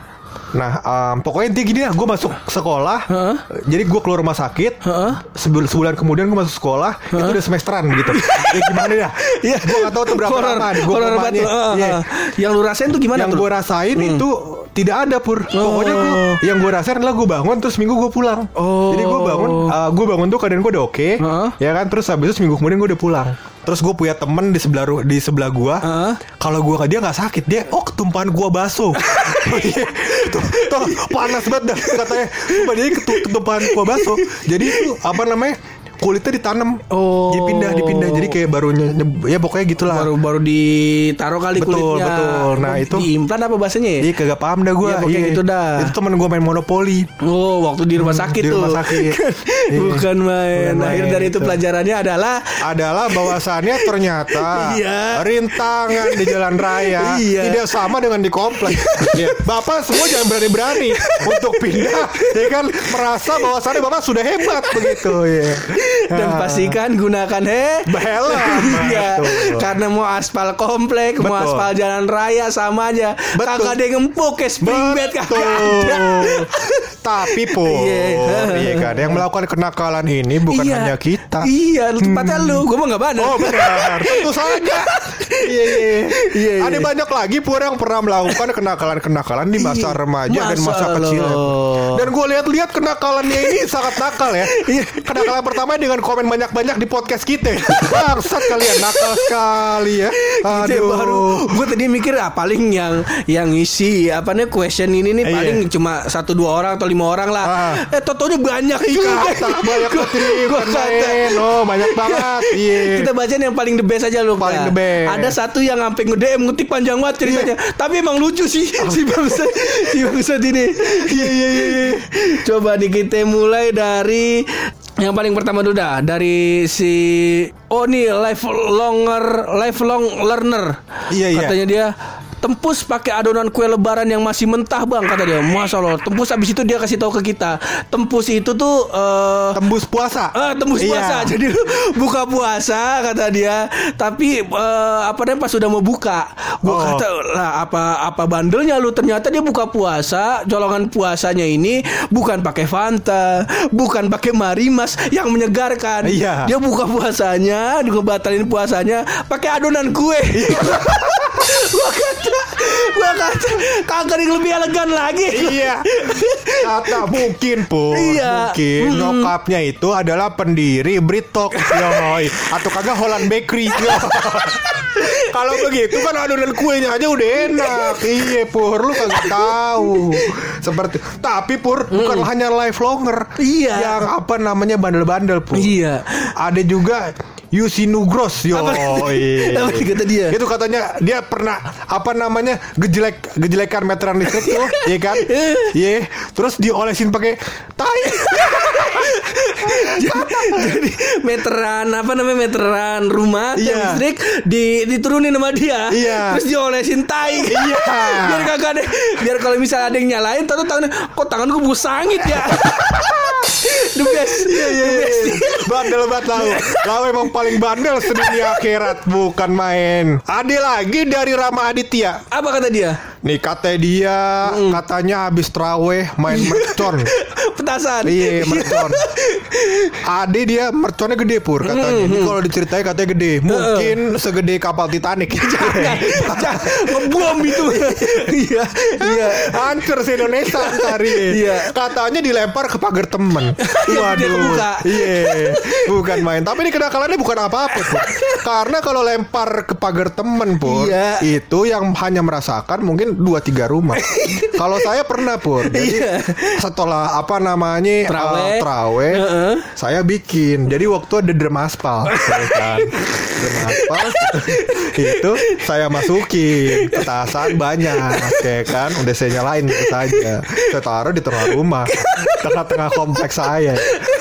Nah, em, pokoknya intinya gini lah, gue masuk sekolah, Heeh. jadi gue keluar rumah sakit, sebul- sebulan kemudian gue masuk sekolah, itu udah semesteran gitu. ya gimana ya? Iya. gue gak tahu tuh berapa Horor, lama, gue banget Iya. heeh. Yang lu rasain tuh gimana Yang gue rasain itu tidak ada pur. Pokoknya gue, yang gue rasain adalah gue bangun terus minggu gue pulang. Oh. Jadi gue bangun, gue bangun tuh keadaan gue udah oke, Heeh. ya kan. Terus habis itu seminggu kemudian gue udah pulang. Terus gue punya temen di sebelah ru- di sebelah gue. Heeh. Kalau gue ke dia nggak sakit, dia oh ketumpahan gue baso. Tuh, tuh, panas banget dah katanya. Ketu- ketumpahan gue baso. Jadi itu apa namanya? Kulitnya ditanam, Oh. dipindah, dipindah. Jadi kayak baru nye- nye- ya pokoknya gitulah. baru baru ditaruh kali Betul, kulitnya. betul. Nah, itu- diimplan apa bahasanya ya? Iya kagak paham dah gue. Iya, pokoknya gitu dah. Itu temen gue main monopoli. Oh, waktu di rumah sakit di tuh. rumah sakit. Iya. Bukan main. Bukan Akhir dari itu itu. pelajarannya adalah adalah bahwasannya ternyata Iya. rintangan di jalan raya Iya. tidak sama dengan di komplek. Ya, Bapak semua jangan berani-berani untuk pindah, ya kan merasa bahwasannya Bapak sudah hebat begitu ya. Dan Ah. pastikan gunakan he Helm. Betul. karena mau aspal komplek, mau Betul. aspal jalan raya sama aja. Betul. Kagak ada yang empuk kayak spring bed kagak ada. Tapi pun, Iya. iya kan, yang melakukan kenakalan ini bukan Iya. hanya kita. Iya, tempatnya lu. Gue mah gak bandel. Oh benar, tentu saja. Iya, iya. Iya, iya. Ada banyak lagi pur yang pernah melakukan kenakalan-kenakalan di masa Iya. remaja dan Masa masa kecil. Dan gue lihat-lihat kenakalannya ini sangat nakal ya. Kenakalan pertama dengan komen banyak-banyak di podcast kita. Bangsat kalian nakal sekali ya. Gitu ya, baru Aduh. gue tadi mikir ah paling yang yang isi apa nih question ini nih Iya. paling cuma satu dua orang atau lima orang lah. Ah. Eh totonya banyak juga. kata banyak Gua- banget kata. Oh banyak banget. Iya. Kita bacain yang paling the best aja lu. Paling Kak. the best. Ada satu yang sampai nge-DM ngetik panjang banget ceritanya. Tapi emang lucu sih si bangsat si bangsat ini. Iya iya iya. Coba nih kita mulai dari yang paling pertama dulu dah dari si Oh nih life longer lifelong learner. Iya, iya. Katanya dia Tempus pakai adonan kue lebaran yang masih mentah bang kata dia. Masya Allah. Tempus habis itu dia kasih tahu ke kita. Tempus itu tuh eh, Tembus puasa. Ah, tembus Iya. puasa. Jadi buka puasa kata dia. Tapi eh, apa namanya pas sudah mau buka, gua Oh. kata lah apa apa bandelnya lu ternyata dia buka puasa, colongan puasanya ini bukan pakai Fanta, bukan pakai Marimas yang menyegarkan. Iya. Dia buka puasanya, juga batalin puasanya pakai adonan kue. gua kata, gua kata kagak yang lebih elegan lagi. Iya. Kata mungkin pun Iya. mungkin nyokapnya itu adalah pendiri Britok yoi atau kagak Holland Bakery. Kalau begitu kan adonan kuenya aja udah enak. Iya pur lu kagak tahu. Seperti tapi pur bukan hanya lifelonger. Iya. Yang apa namanya bandel-bandel pur. Iya. Ada juga Yusi Nugros yo. Apa- apa kata dia? Itu katanya dia pernah apa namanya gejelek gejelekan meteran listrik tuh, iya kan? Iya. Terus diolesin pakai tai. Jadi meteran apa namanya meteran rumah Iya. listrik di diturunin sama dia. Iya. Terus diolesin tai. Iya. biar kagak ada biar kalau misalnya ada yang nyalain tahu tangan kok tangan gue bau sangit ya. The best. Iya iya The iya. Bandel banget lau. Lau emang paling bandel sedunia akhirat bukan main. Ada lagi dari Rama Aditya. Apa kata dia? Nih katanya dia katanya habis traweh main mercon. Petasan. Iya mercon. Ade dia merconnya gede pur katanya. Ini kalau diceritain katanya gede. Mungkin segede kapal Titanic. Jangan ngebom itu. Iya, iya. Hancur se Indonesia ntar iya. Iya. Katanya dilempar ke pagar temen. Waduh. Iya. Bukan main. Tapi ini kenakalannya bukan apa-apa Pur. Karena kalau lempar ke pagar temen pur, Iya. itu yang hanya merasakan mungkin dua tiga rumah. kalau saya pernah pur. Jadi Iya. setelah apa namanya Traweh. uh, traweh, Heeh. saya bikin. Jadi waktu ada drum aspal, ya kan. Drum aspal itu saya masukin petasan banyak, ya kan. Udah saya nyalain gitu saja. Saya taruh di tengah rumah, tengah-tengah kompleks saya.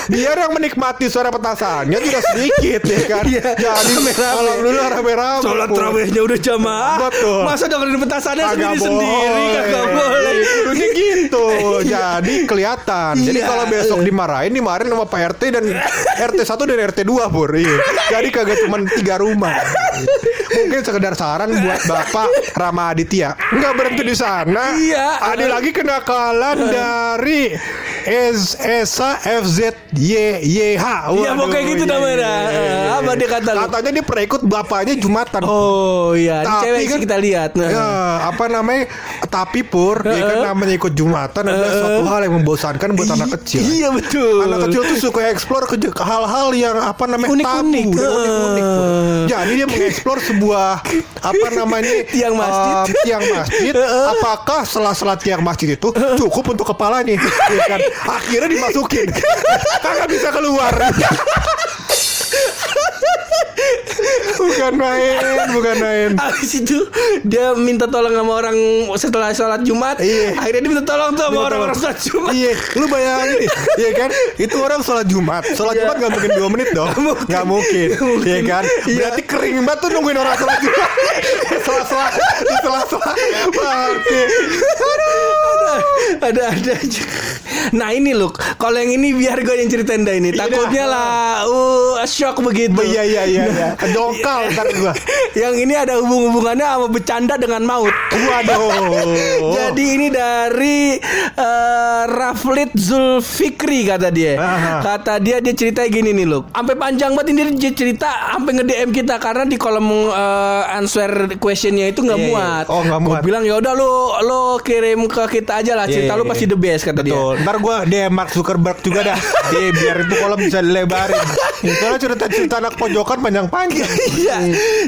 Biar yang menikmati suara petasannya juga sedikit, ya kan. Iya. Jadi Rame-rame. alhamdulillah rame-rame. Sholat terawihnya udah jamaah. Betul. Masa dengerin petasannya sendiri sendiri kagak boleh. Ini gitu. Jadi kelihatan. Jadi Iya. kalau besok dimarahin dimarahin sama Pak RT dan RT 1 dan RT 2 Pur. Iya. Jadi kagak cuma tiga rumah. Mungkin sekedar saran buat Bapak Rama Aditya. Enggak berhenti di sana. Iya. Ada lagi kenakalan dari S Esa FZ Y Y H. Iya, Waduh, pokoknya gitu namanya. iya, iya, iya. Apa dia kata lu? Katanya dia pernah ikut bapaknya Jumatan. Oh iya, Tapi cewek kan- kita lihat. Nah. Ya, apa namanya? Tapi pur, ya kan namanya ikut jumatan adalah suatu hal yang membosankan buat anak kecil. Iya betul. Anak kecil tuh suka explore ke hal-hal yang apa namanya Unik-unik. tabu, dan unik-unik. Jadi dia mengeksplor sebuah apa namanya Tiang masjid. eh, tiang masjid. Apakah sela-sela tiang masjid itu cukup untuk kepalanya? Ya kan? Akhirnya dimasukin, kagak bisa keluar. bukan main, bukan main. Abis itu dia minta tolong sama orang setelah sholat Jumat. Iya. Akhirnya dia minta tolong tuh sama Minta orang-orang tolong. sholat Jumat. Iya, lu bayangin Iya kan? Itu orang sholat Jumat. Sholat Iya. Jumat gak mungkin 2 menit dong. Gak mungkin. Iya kan? Iya. Berarti kering banget tuh nungguin orang sholat Jumat. Setelah-setelah, setelah-selah. Bangke. ada ada aja. Nah ini loh, kalau yang ini biar gue yang ceritain dah ini. Iya Takutnya lah, uh, shock begitu. Iya, iya, iya. iya. Kedongkal ntar gua. yang ini ada hubung-hubungannya sama bercanda dengan maut. Waduh. Jadi ini dari eh, Raflit Zulfikri kata dia. Aha. Kata dia dia cerita gini nih loh. Sampai panjang banget ini dia cerita sampai nge-DM kita karena di kolom eh, answer questionnya itu nggak Iya, iya. muat. Oh, nggak muat. bilang ya udah lo lo kirim ke kita aja lah cerita Iya, lu iya, pasti iya. the best kata dia. Betul. Ntar gue DM Mark Zuckerberg juga dah. Dia biar itu kolom bisa dilebarin. Soalnya cerita-cerita anak pojokan panjang-panjang. Iya.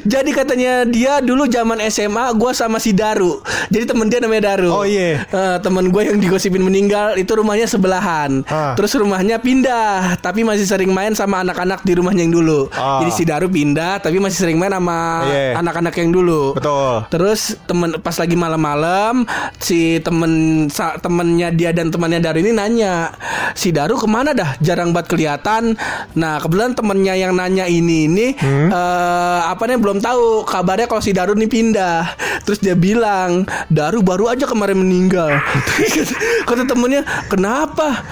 Jadi katanya dia dulu zaman SMA gua sama si Daru. Jadi temen dia namanya Daru. Oh, iya. Eh, temen gue yang digosipin meninggal itu rumahnya sebelahan. Ah. Terus rumahnya pindah, tapi masih sering main sama anak-anak di rumahnya yang dulu. Ah. Jadi si Daru pindah, tapi masih sering main sama Iya. anak-anak yang dulu. Betul. Terus temen pas lagi malam-malam si temen temennya dia dan temannya Daru ini nanya si Daru ke mana dah jarang banget kelihatan. Nah kebetulan temennya yang nanya ini ini Hmm? eh, apa nih belum tahu kabarnya kalau si Daru ini pindah. Terus dia bilang Daru baru aja kemarin meninggal. Kata temennya kenapa?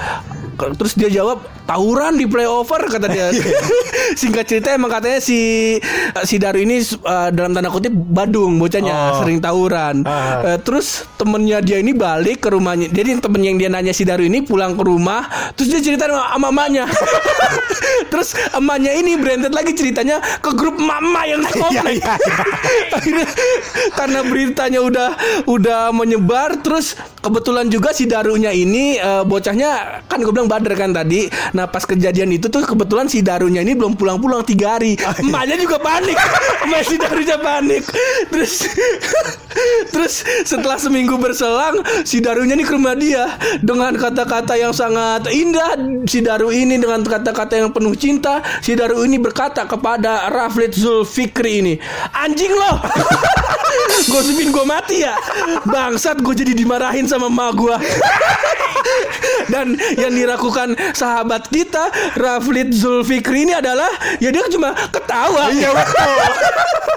Terus dia jawab tawuran di playover kata dia. Singkat cerita emang katanya si si Daru ini uh, dalam tanda kutip Badung bocahnya Oh. sering tawuran. Ah. Eh, terus temennya dia ini balik ke rumahnya. Jadi temen yang dia nanya si Daru ini pulang ke rumah, terus dia cerita sama emaknya. terus emaknya ini branded lagi ceritanya ke grup mama yang Iya, komplek. iya, iya. Akhirnya karena beritanya udah udah menyebar terus kebetulan juga si Darunya ini eh, bocahnya kan gue bilang bader kan tadi. Nah pas kejadian itu tuh kebetulan si Darunya ini belum pulang-pulang tiga hari. Emaknya juga panik. Emak si Darunya panik. Terus terus setelah seminggu berselang si Darunya ini ke rumah dia dengan kata-kata yang sangat indah. Si Daru ini dengan kata-kata yang penuh cinta. Si Daru ini berkata kepada Raflit Zulfikri ini, anjing loh. Gosipin gue mati ya Bangsat gue jadi dimarahin sama emak gue Dan dan yang dirakukan sahabat kita Raflid Zulfikri ini adalah ya dia cuma ketawa. Iya betul.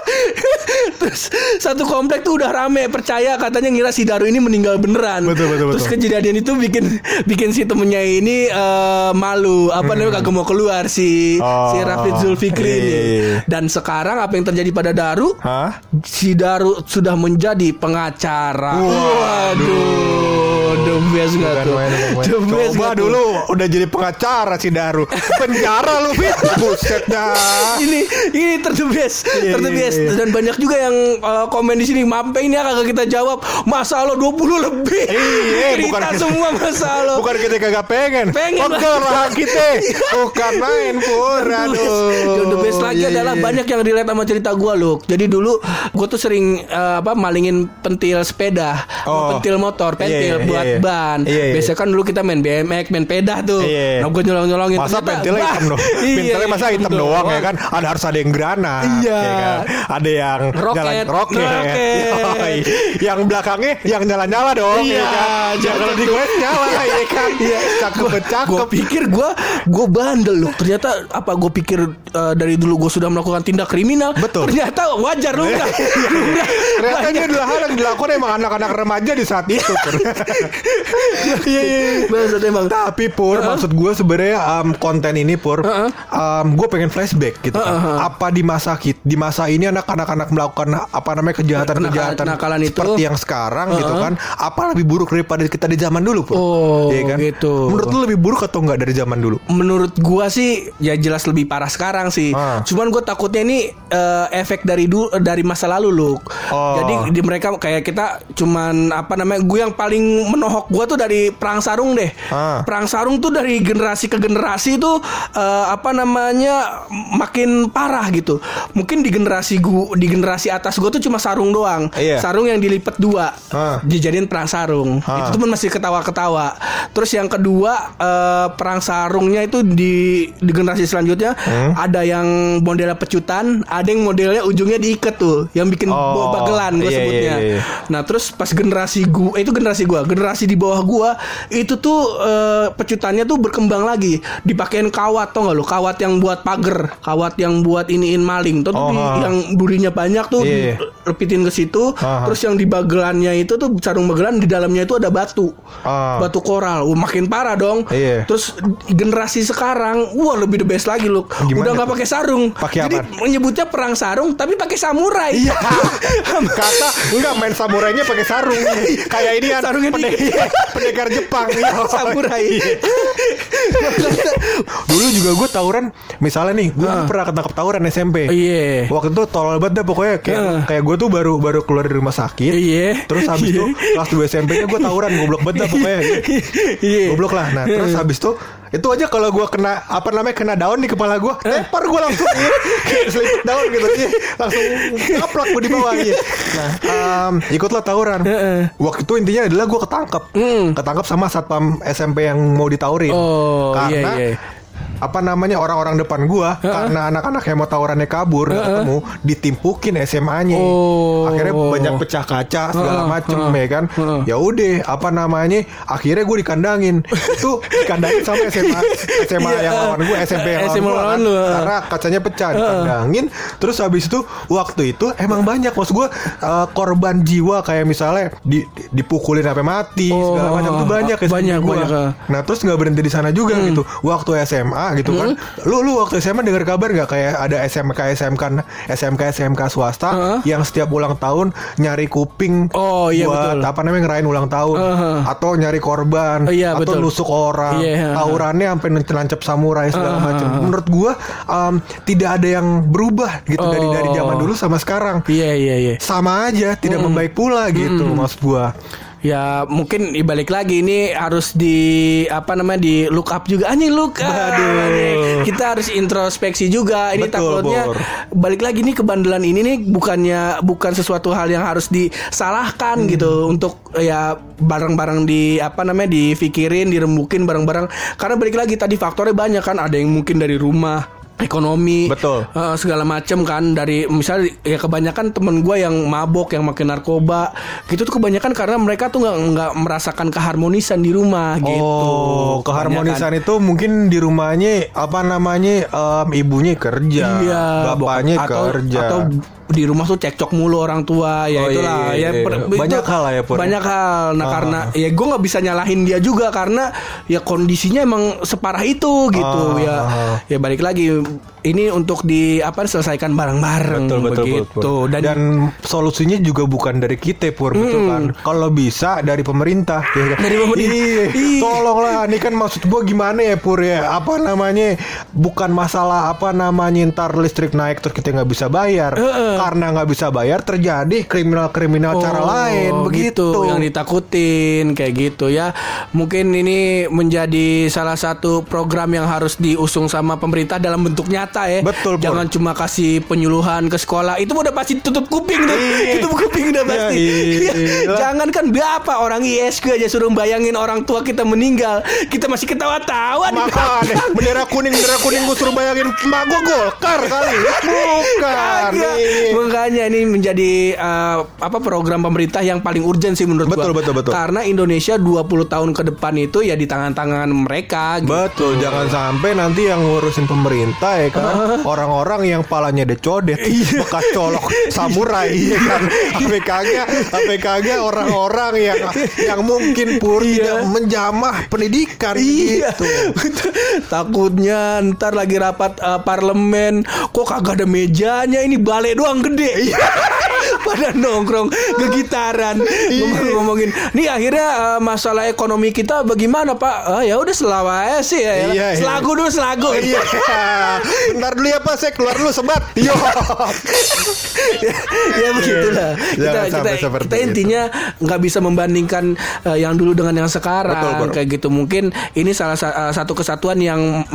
Terus satu komplek tuh udah rame percaya katanya ngira si Daru ini meninggal beneran. Betul, betul, Terus betul. kejadian itu bikin bikin si temennya ini eh, malu apa namanya kagak mau keluar si Oh, si Rafid Zulfikri iya, ini. iya, iya. Dan sekarang apa yang terjadi pada Daru? Hah? Si Daru sudah menjadi pengacara. Waduh. Waduh, nggak Bukan tuh? best Coba tuh? dulu udah jadi pengacara si Daru. Penjara lu Fit. Buset dah. ini ini terdebes Iya, terdebes iya, iya. dan banyak juga yang uh, komen di sini mampe ini kagak kita jawab masa lo 20 lebih Iya, cerita bukan semua masa lo Bukan kita kagak pengen. Pengen Pegel lah. kita. Bukan main pur. Aduh. The best lagi adalah banyak yang relate sama cerita gue loh. Jadi dulu gue tuh sering eh, apa malingin pentil sepeda, Oh. pentil motor, pentil buat. Ban. Iya, iya. Biasanya kan dulu kita main BMX, main peda tuh. Iya. Nah gue nyolong nyolongin. Masa pentilnya hitam dong? Pentilnya masa hitam doang ya kan? Ada harus ada yang granat, Iya. ya kan? Ada yang Roket. jalan roket, Roket. Yoi. yang belakangnya yang nyala-nyala dong, Iya, ya kan? Jangan kalau tuh. digoreng nyala, ya kan? Iya, cakep Gue cakep. pikir gue gue bandel loh. Ternyata apa? Gue pikir eh, dari dulu gue sudah melakukan tindak kriminal. Betul. Ternyata wajar loh. Udah. Ternyata ini adalah hal yang dilakukan emang anak-anak remaja di saat itu. Iya, iya, iya. Maksud emang. Tapi Pur, maksud gue sebenarnya um, konten ini Pur, Uh-uh. um, gue pengen flashback gitu kan. Apa di masa di masa ini anak-anak anak melakukan apa namanya kejahatan-kejahatan Kenakalan itu. seperti yang sekarang gitu kan. Apa lebih buruk daripada kita di zaman dulu Pur? Oh, Iya kan? gitu. Menurut lu lebih buruk atau enggak dari zaman dulu? Menurut gua sih ya jelas lebih parah sekarang sih. Ah. Cuman gua takutnya ini eh, efek dari du dari masa lalu loh. Oh. Jadi di mereka kayak kita cuman apa namanya? Gue yang paling menohok gua tuh dari perang sarung deh. Ah. Perang sarung tuh dari generasi ke generasi itu eh, apa namanya makin parah gitu. Mungkin di generasi gua di generasi atas gua tuh cuma sarung doang. Iya. Sarung yang dilipat dua. Ah. Dijadiin perang sarung. Ah. Itu tuh masih ketawa-ketawa. Terus yang kedua eh, perang sarungnya itu di di generasi selanjutnya Hmm? ada yang modelnya pecutan, ada yang modelnya ujungnya diikat tuh, yang bikin Oh, bawa bagelan gue iya, sebutnya. iya, iya. Nah terus pas generasi gua, itu generasi gua, generasi di bawah gua itu tuh eh, pecutannya tuh berkembang lagi, dipakein kawat tau gak lo, kawat yang buat pagar, kawat yang buat iniin maling, tuh Oh, di- yang durinya banyak tuh Iya. dilepitin ke situ, terus yang di bagelannya itu tuh sarung bagelan di dalamnya itu ada batu, Ah. batu koral, Wah, makin parah dong. Iya. Terus generasi sekarang, wah lebih the best lagi Gimana udah nggak pakai sarung, Pakai jadi apa? menyebutnya perang sarung tapi pakai samurai. Iya. Kata enggak main samurainya pakai sarung. Kayak ini kan Sarungnya di- pendekar Jepang. Iya. samurai. Dulu juga gue tawuran, misalnya nih, gue pernah ketangkep tawuran SMP. Iya. Waktu itu tolol banget dah pokoknya kayak Heeh. kayak gue tuh baru baru keluar dari rumah sakit. Iya. Terus habis itu kelas 2 SMP nya gue tawuran goblok banget dah pokoknya. Iya. Goblok lah. Nah, terus habis itu itu aja kalau gue kena apa namanya kena daun di kepala gue, tepar gue langsung iya. selipit daun gitu iya. langsung kaplak gue di bawah iya. Nah, em, ikutlah tawuran. Waktu itu intinya adalah gue ketangkep, ketangkep sama satpam SMP yang mau ditawurin. Oh, karena iya, iya. Apa namanya orang-orang depan gua karena anak-anak yang mau tawurannya kabur nggak ketemu ditimpukin SMA-nya Oh. akhirnya banyak pecah kaca segala macem heeh, ya kan heeh. ya udah apa namanya akhirnya gue dikandangin itu dikandangin sama SMA SMA Iya, yang lawan gue SMP yang SMA lawan kan lu, heeh. karena kacanya pecah dikandangin terus habis itu waktu itu emang banyak maksud gue eh, korban jiwa kayak misalnya di, di- dipukulin sampai mati segala Oh, macam itu banyak ya banyak, gua. banyak, ah. Nah terus nggak berhenti di sana juga gitu. Waktu SMA gitu kan. Lu lu waktu SMA dengar kabar nggak kayak ada SMK SMK SMK SMK swasta Heeh. yang setiap ulang tahun nyari kuping Oh, iya, buat betul. apa namanya ngerayain ulang tahun Heeh. atau nyari korban Oh, iya, atau betul. nusuk orang Iya, heeh. tawurannya sampai nancep samurai segala Heeh, macam. Menurut gua um, tidak ada yang berubah gitu dari dari Oh. zaman dulu sama sekarang. Iya iya iya. Sama aja, tidak membaik pula gitu maksud gua. Ya mungkin dibalik lagi ini harus di apa namanya di look up juga. Anjing look up. Aduh. Kita harus introspeksi juga. Ini Betul, takutnya Bor. balik lagi nih kebandelan ini nih bukannya bukan sesuatu hal yang harus disalahkan Hmm. gitu untuk ya barang-barang di apa namanya difikirin, dirembukin barang-barang. Karena balik lagi tadi faktornya banyak kan. Ada yang mungkin dari rumah ekonomi Betul. eh, segala macam kan dari misalnya ya kebanyakan temen gue yang mabok yang makin narkoba gitu tuh kebanyakan karena mereka tuh nggak nggak merasakan keharmonisan di rumah gitu Oh, keharmonisan Kebanyakan. itu mungkin di rumahnya apa namanya em, ibunya kerja, iya bapaknya atau, kerja. atau di rumah tuh cekcok mulu orang tua ya Oh, iya, itulah iya, ya iya. per- Banyak itu hal ya, Pur. banyak hal nah Ah. karena ya gue nggak bisa nyalahin dia juga karena ya kondisinya emang separah itu gitu Ah. ya ya balik lagi ini untuk di apa selesaikan bareng-bareng Betul betul begitu betul. dan, Dan, solusinya juga bukan dari kita pur betul kan. Kalau bisa dari pemerintah. ya kan? Dari pemerintah. Iya, Iya. Tolonglah, ini kan maksud gua gimana ya pur ya? Apa namanya? Bukan masalah apa namanya ntar listrik naik terus kita nggak bisa bayar. Heeh. Karena nggak bisa bayar terjadi kriminal-kriminal cara Oh, lain begitu. yang ditakutin kayak gitu ya mungkin ini menjadi salah satu program yang harus diusung sama pemerintah dalam bentuk nyata ya Betul, Pur. jangan cuma kasih penyuluhan ke sekolah itu udah pasti tutup kuping tuh Iya. tutup kuping udah Ya, pasti iya. jangan kan berapa orang ISQ aja suruh bayangin orang tua kita meninggal kita masih ketawa-tawa di Makanya bendera kuning bendera kuning gue suruh bayangin mak gue golkar kali bukan. Iya. Makanya ini menjadi uh, apa program pemerintah yang paling urgent sih menurut Betul, gua. betul, betul. Karena Indonesia 20 tahun ke depan itu ya di tangan-tangan mereka gitu. Betul, jangan sampai nanti yang ngurusin pemerintah ya kan orang-orang yang palanya decodet, bekas colok samurai ya kan. APK-nya APK-nya orang-orang yang yang mungkin pur Iya. tidak menjamah pendidikan Iya, gitu. Betul. takutnya ntar lagi rapat uh, parlemen kok kagak ada mejanya ini balai doang gede. Iya. Pada nongkrong gegitaran Iya. ngomong-ngomongin. Nih akhirnya uh, masalah ekonomi kita bagaimana Pak? Ah, ya udah selawa aja sih ya. Iya, iya. Selagu dulu selagu. Iya, bentar dulu ya Pak, saya keluar dulu sebat. Yo. ya begitulah Jangan kita kita, kita intinya nggak bisa membandingkan eh, yang dulu dengan yang sekarang Betul, Bro. kayak gitu mungkin ini salah sa- eh, satu kesatuan yang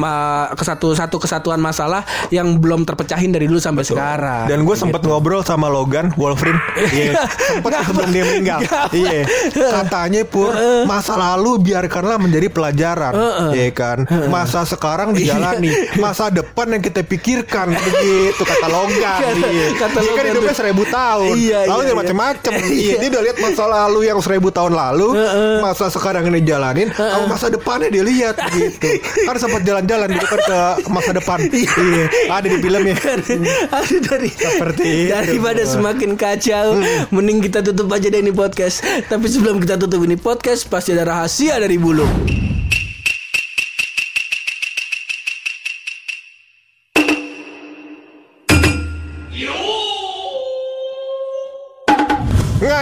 kesatu satu kesatuan masalah yang belum terpecahin dari dulu sampai sekarang Dan gue sempet ngobrol sama Logan Wolverine. Iya, sempet Ngapa? sebelum dia meninggal. Iya, katanya pur masa lalu biarkanlah menjadi pelajaran, ya kan. Masa sekarang dijalani, masa depan yang kita pikirkan begitu kata. Kata- Iya. kata Dia kan hidupnya seribu tahun, Iya, lalu iya, dia iya. macam-macam. Iya, dia udah lihat masa lalu yang seribu tahun lalu, masa sekarang ini jalanin, sama masa depannya dia lihat gitu. Kan sempat jalan-jalan gitu kan ke masa depan. Iya, ada di filmnya. Aduh dari Seperti itu. daripada semakin kacau, mending kita tutup aja deh ini podcast. Tapi sebelum kita tutup ini podcast, pasti ada rahasia dari bulu.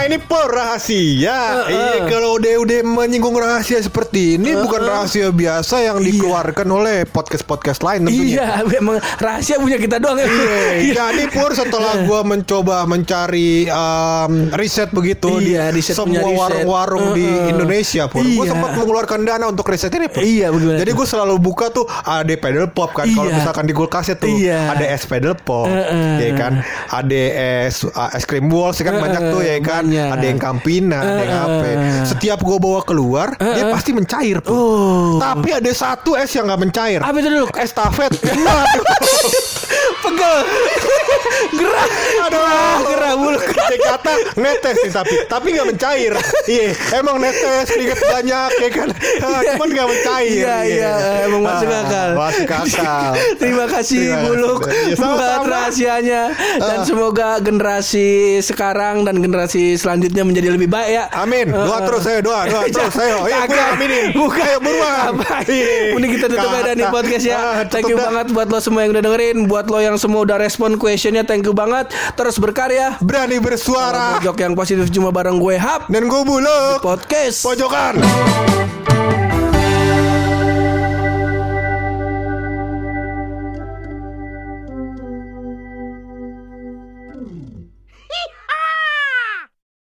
Ini pur rahasia. Iya kalau udah udah menyinggung rahasia seperti ini bukan rahasia biasa yang dikeluarkan oleh podcast podcast lain tentunya. Iya, memang rahasia punya kita doang ya. Iya, jadi Pur setelah gua mencoba mencari um, riset begitu Iya, di riset semua warung-warung di Uh-uh. Indonesia, Pur. Gua Iya. sempat mengeluarkan dana untuk riset ini, Pur. Iya, bagaimana Jadi gue selalu buka tuh ada pedal pop kan. Kalau Iya. misalkan di kulkasnya tuh Iya. ada es pedal pop, Uh-uh. ya kan. Ada es uh, es krim balls ya kan Uh-uh, banyak tuh ya kan. banyak. Ada yang Campina, ada yang Uh-uh. apa. Setiap gue bawa keluar, dia pasti mencair, Pur. Oh. Tapi ada satu es yang nggak mencair. Apa itu dulu? Estafet. Pegel. Gerah. Aduh, gerah bulu. Dia kata netes nih tapi tapi nggak mencair. Iya, emang netes keringet banyak ya kan. Ah, Cuman nggak mencair. Iya, iya, emang masuk Ah, akal. Masuk akal. Terima kasih Terima Buluk. Iya, buat rahasianya dan Ah. semoga generasi sekarang dan generasi selanjutnya menjadi lebih baik ya. Amin. Doa Ah. terus saya doa, doa terus saya. Iya, gue Kagak. aminin. Bukan. Ayo buruan. Mending kita tutup aja nih podcast ya. Ah, thank you dah. banget buat lo semua yang udah dengerin, buat lo yang semua udah respon questionnya, thank you banget. Terus berkarya. Berani bersuara. Pojok yang positif cuma bareng gue Hap Dan gue buluk. podcast. Pojokan.